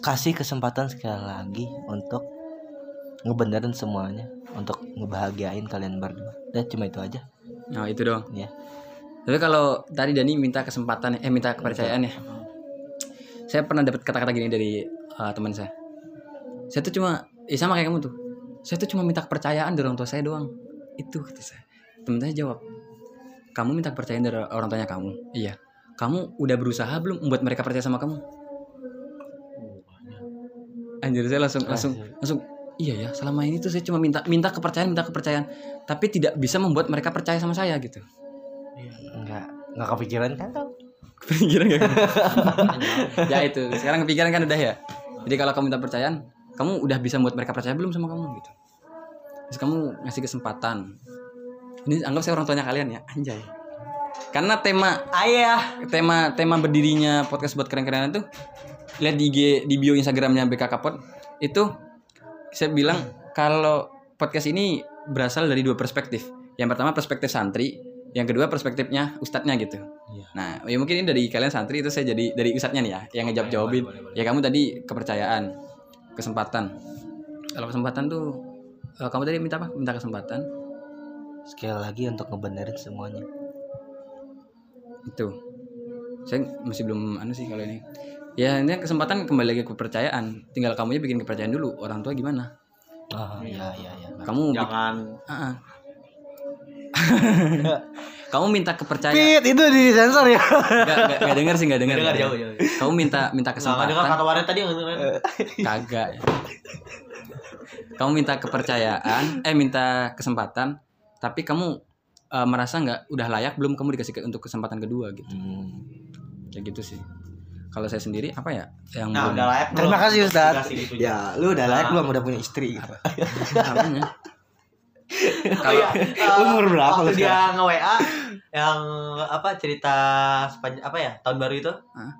kasih kesempatan sekali lagi untuk ngebenerin semuanya untuk ngebahagiain kalian berdua dan cuma itu aja Nah, itu doang. ya Tapi kalau tadi Dani minta kesempatan, eh minta kepercayaan ya. Saya pernah dapat kata-kata gini dari uh, teman saya. Saya tuh cuma, ya sama kayak kamu tuh. Saya tuh cuma minta kepercayaan dari orang tua saya doang. Itu kata saya. Temen saya jawab, kamu minta kepercayaan dari orang tuanya kamu. Iya. Kamu udah berusaha belum membuat mereka percaya sama kamu? Anjir saya langsung langsung langsung iya ya selama ini tuh saya cuma minta minta kepercayaan minta kepercayaan tapi tidak bisa membuat mereka percaya sama saya gitu. Nggak nggak kepikiran kan tau kepikiran gak ya itu sekarang kepikiran kan udah ya. Jadi kalau kamu minta percayaan kamu udah bisa membuat mereka percaya belum sama kamu gitu. Terus kamu ngasih kesempatan. Ini anggap saya orang tuanya kalian ya anjay. Karena tema ayah. tema tema berdirinya podcast buat keren-kerenan itu lihat di IG di bio Instagramnya BKK Pod itu saya bilang kalau podcast ini berasal dari dua perspektif. Yang pertama perspektif santri, yang kedua perspektifnya ustadznya gitu. Iya. Nah, ya mungkin ini dari kalian santri itu saya jadi dari ustadznya nih ya, yang ngejawab jawabin. boleh, boleh, Ya kamu tadi kepercayaan, kesempatan. Kalau kesempatan tuh eh, kamu tadi minta apa? Minta kesempatan. sekali lagi untuk ngebenerin semuanya Itu. Saya masih belum anu sih kalau ini. Ya ini kesempatan kembali lagi ke kepercayaan. Tinggal kamunya bikin kepercayaan dulu. Orang tua gimana? oh iya iya iya Kamu jangan Ah, ah. kamu minta kepercayaan. Pit itu di sensor ya Gak, gak, gak denger sih gak denger. dengar jauh jauh Kamu minta minta kesempatan. kata waret tadi Kagak. Kamu minta kepercayaan, eh minta kesempatan, tapi kamu eh, merasa nggak udah layak belum kamu dikasih ke- untuk kesempatan kedua gitu. Hmm. Kayak gitu sih. Kalau saya sendiri apa ya? Yang nah belum udah layak Terima kasih Ustaz. Kasih. Ya, lu udah layak belum udah punya istri? apanya? Oh iya, Umur berapa lu waktu dia nge WA yang apa cerita sepanjang apa ya tahun baru itu? Hah?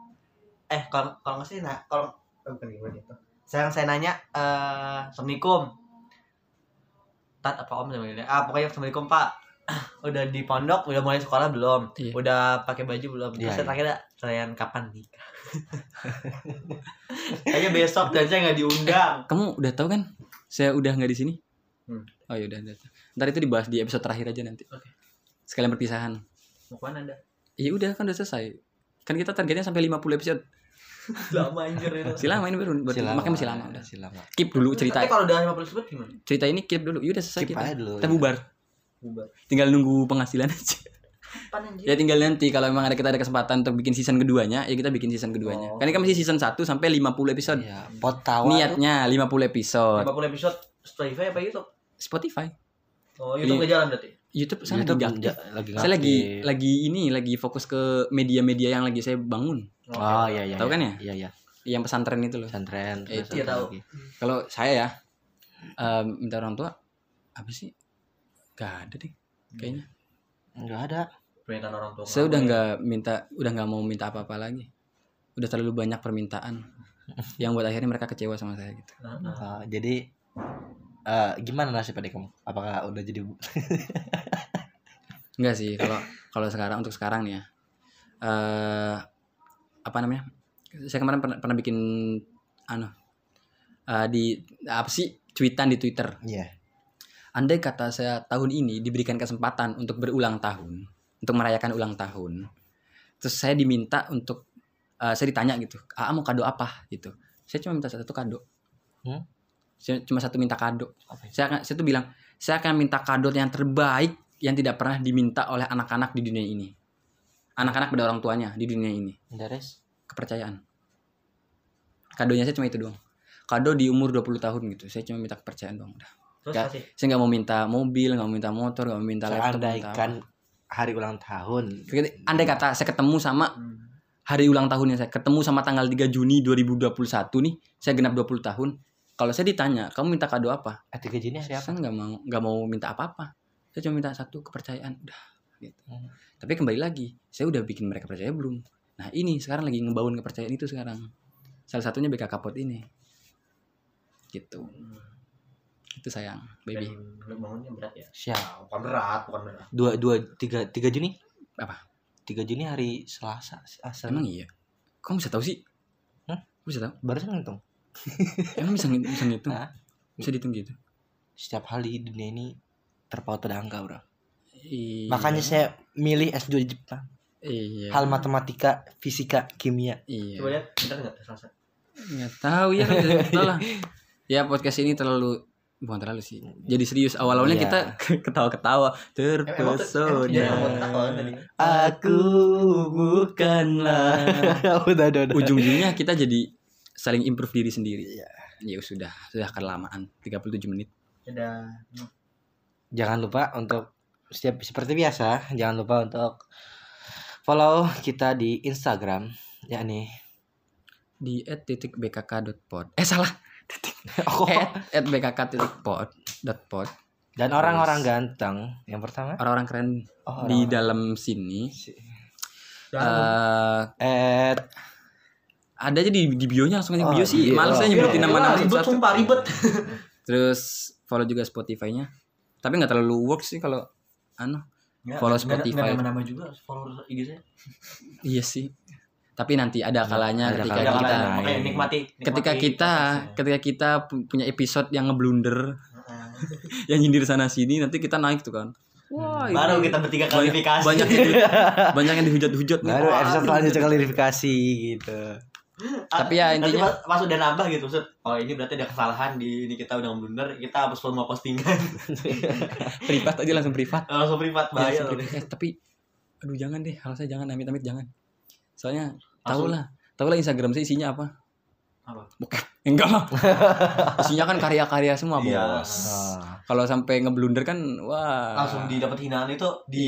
eh kalau kalau nggak sih nah kalau oh, bukan gimana itu saya saya nanya eh assalamualaikum. Tat apa om namanya ah pokoknya assalamualaikum pak udah di pondok udah mulai sekolah belum Iya. udah pakai baju belum Iya, terus iya. terakhir kalian kapan nikah kayaknya besok dan saya nggak diundang Kamu udah tahu kan? Saya udah nggak di sini. Hmm. Oh ya udah, udah. Ntar itu dibahas di episode terakhir aja nanti. Oke. Sekalian perpisahan. Mau ke mana anda? Iya udah kan udah selesai. Kan kita targetnya sampai 50 episode. Lama anjir itu. Masih lama ini baru. lama. makanya masih lama udah. Masih lama. Keep dulu cerita. Tapi kalau udah 50 sebut gimana? Cerita ini keep dulu. Iya udah selesai kita. aja dulu. Kita bubar. Bubar. Tinggal nunggu penghasilan aja. Ya tinggal nanti kalau memang ada kita ada kesempatan untuk bikin season keduanya, ya kita bikin season keduanya. Oh. Kan ini kan masih season 1 sampai 50 episode. Iya, pot tawa tuh Niatnya 50 episode. 50 episode Spotify apa YouTube? Spotify, Oh, YouTube Iya. nggak jalan berarti. YouTube saya YouTube lagi aktif. lagi Saya lagi lagi ini lagi fokus ke media-media yang lagi saya bangun. Oh iya iya. Tahu iya. kan ya? Iya iya. Yang pesantren itu loh. Pesantren. Eh, iya, apa tahu. Kalau saya ya em, minta orang tua apa sih? Gak ada deh kayaknya. Enggak ada. Permintaan orang tua. Saya udah nggak minta udah nggak mau minta apa-apa lagi. Udah terlalu banyak permintaan yang buat akhirnya mereka kecewa sama saya gitu. Heeh. Oh, jadi eh, gimana nasib adik kamu? Apakah udah jadi Enggak sih kalau kalau sekarang untuk sekarang nih ya. Eh apa namanya? Saya kemarin pernah, pernah bikin anu eh, di apa sih cuitan di Twitter. Iya. Andai kata saya tahun ini diberikan kesempatan untuk berulang tahun, untuk merayakan ulang tahun, terus saya diminta untuk eh, saya ditanya gitu, "Aa mau kado apa?" gitu. Saya cuma minta satu kado. Hmm? Saya cuma satu minta kado. Itu? Saya akan saya tuh bilang, saya akan minta kado yang terbaik yang tidak pernah diminta oleh anak-anak di dunia ini. Anak-anak pada orang tuanya di dunia ini, Dares? kepercayaan. Kadonya saya cuma itu doang. Kado di umur 20 tahun gitu. Saya cuma minta kepercayaan doang udah. Terus Ya. kasih. Saya nggak mau minta mobil, nggak mau minta motor, nggak mau minta laptop. minta apa. Seandaikan hari ulang tahun. Andai kata saya ketemu sama Hmm. hari ulang tahunnya saya, ketemu sama tanggal 3 Juni 2021 nih, saya genap 20 tahun. Kalau saya ditanya, kamu minta kado apa? Eh, tiga Juni hari apa? Saya nggak mau nggak mau minta apa-apa. Saya cuma minta satu kepercayaan, udah. Gitu. Hmm. Tapi kembali lagi, saya udah bikin mereka percaya belum? Nah ini sekarang lagi ngebangun kepercayaan itu sekarang. Salah satunya BK Kapot ini. Gitu. Itu sayang, baby. Dan lu bangunnya berat ya? Siap. Nah, bukan berat, bukan berat. Dua dua tiga tiga Juni? Apa? Tiga Juni hari Selasa. Ah, Senin. Emang iya? Kamu bisa tahu sih? Hah? Kamu bisa tahu? Barusan ngitung. Emang bisa ngi- bisa ngitung? Hah? Bisa dihitung gitu? Setiap hal di dunia ini terpaut pada angka, bro. Iya. Makanya saya milih S2 Jepang. Iya. Hal matematika, fisika, kimia. Iya. Coba lihat, bener nggak Selasa? Nggak tahu ya, betul lah. Ya podcast ini terlalu bukan terlalu sih. Jadi serius awal-awalnya Iya. kita ketawa-ketawa terpesona. Aku bukanlah. udah, udah, udah. Ujung-ujungnya kita jadi saling improve diri sendiri. Iya. Ya sudah, sudah kelamaan 37 menit. Udah. Jangan lupa untuk setiap seperti biasa, jangan lupa untuk follow kita di Instagram yakni Di @bkk.pod. Eh salah. Oh, At @bkk.pod. dot pod. dan orang-orang ganteng yang pertama Orang-orang keren oh, di orang- dalam sini eh at ada aja di, di bio-nya langsung aja Oh, bio sih. iya. Males saya nyebutin Iya, nama-nama ribet sumpah ribet. Terus follow juga Spotify-nya. Tapi nggak terlalu work sih kalau anu. Follow Spotify. Nggak nama juga follower IG saya. Iya sih. Tapi nanti ada kalanya Ada ketika kalanya kita Makanya nikmati. nikmati ketika kita prosesnya. ketika kita pu- punya episode yang ngeblunder, yang nyindir sana sini, nanti kita naik tuh kan. Wah, ini Baru kita bertiga banyak, klarifikasi. banyak yang di- banyak yang dihujat-hujat nih. baru episode selanjutnya klarifikasi gitu Tapi ya Nanti intinya pas, pas udah nambah gitu, maksud, oh ini berarti ada kesalahan di ini kita udah blunder, kita hapus semua postingan. privat aja langsung privat. Langsung privat Ya, bahaya langsung loh. privat. Eh, tapi aduh jangan deh, harusnya jangan amit-amit jangan. Soalnya Langsung- lah, tau lah Instagram saya isinya apa? Apa? Bukan, enggak lah. isinya kan karya-karya semua, Iya. Bos. Ah. Kalau sampai ngeblunder kan wah. Langsung didapat hinaan itu di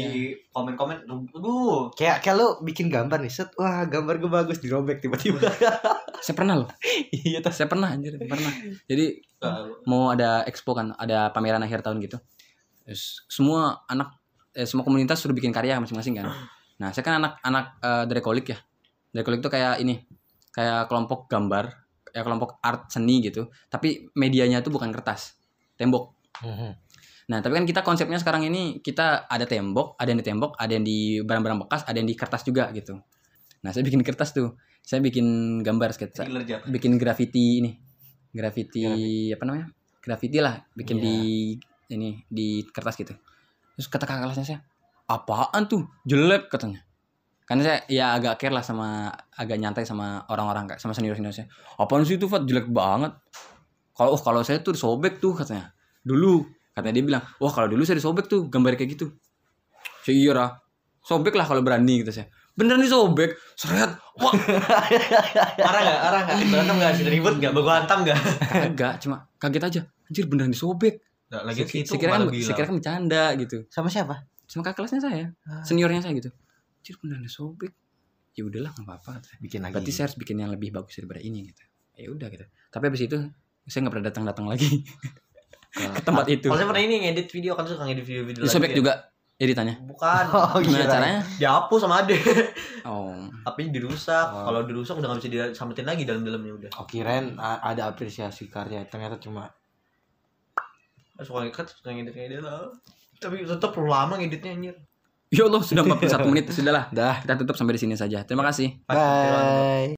komen-komen, aduh. kayak kayak lu bikin gambar nih set wah gambar gue bagus dirobek tiba-tiba Saya pernah loh. iya tas Saya pernah anjir, pernah. Jadi mau ada expo kan, ada pameran akhir tahun gitu. Terus semua anak eh, semua komunitas suruh bikin karya masing-masing kan. Nah, saya kan anak-anak eh, dari kolik ya. Dari kolik itu kayak ini, kayak kelompok gambar, kayak kelompok art seni gitu. Tapi medianya itu bukan kertas, tembok. Nah, tapi kan kita konsepnya sekarang ini kita ada tembok, ada yang di tembok, ada yang di barang-barang bekas, ada yang di kertas juga gitu. Nah, saya bikin kertas tuh. Saya bikin gambar sketsa bikin graffiti ini graffiti apa namanya graffiti lah bikin Iya. di ini di kertas gitu terus kata kakak kelasnya saya apaan tuh jelek katanya karena saya ya agak care lah sama agak nyantai sama orang-orang kayak sama senior senior saya apaan sih itu Fat jelek banget kalau oh kalau saya tuh disobek tuh katanya dulu katanya dia bilang wah kalau dulu saya disobek tuh gambar kayak gitu saya iya Ra. sobek lah kalau berani gitu saya beneran disobek seret wah Marah nggak? Marah nggak? Berantem nggak? Sih ribut nggak? Bagus hantam nggak? kagak cuma kaget aja anjir beneran disobek Nah, lagi itu saya kira kan kira kan bercanda gitu Sama siapa? sama kakak kelasnya saya Ah. seniornya saya gitu anjir beneran disobek ya udahlah nggak apa-apa. Bikin lagi. berarti saya harus bikin yang lebih bagus daripada ini gitu ya udah gitu tapi abis itu saya nggak pernah datang datang lagi ke ke tempat itu Kalau saya pernah ini ngedit video kan suka ngedit video-video disobek lagi ya. juga editannya Bukan. Oh, gimana iya. caranya Dihapus sama ade. oh HP-nya dirusak. Oh. Kalau dirusak udah nggak bisa diselamatin lagi dalam-dalamnya udah. Oh, kirain a- ada apresiasi karya ternyata cuma Suka ngedit, suka ngedit ngedit lah. Tapi tetap perlu lama ngeditnya anjir. Ya Allah sudah 41 menit. Sudahlah dah. kita tutup sampai di sini saja. Terima kasih. Bye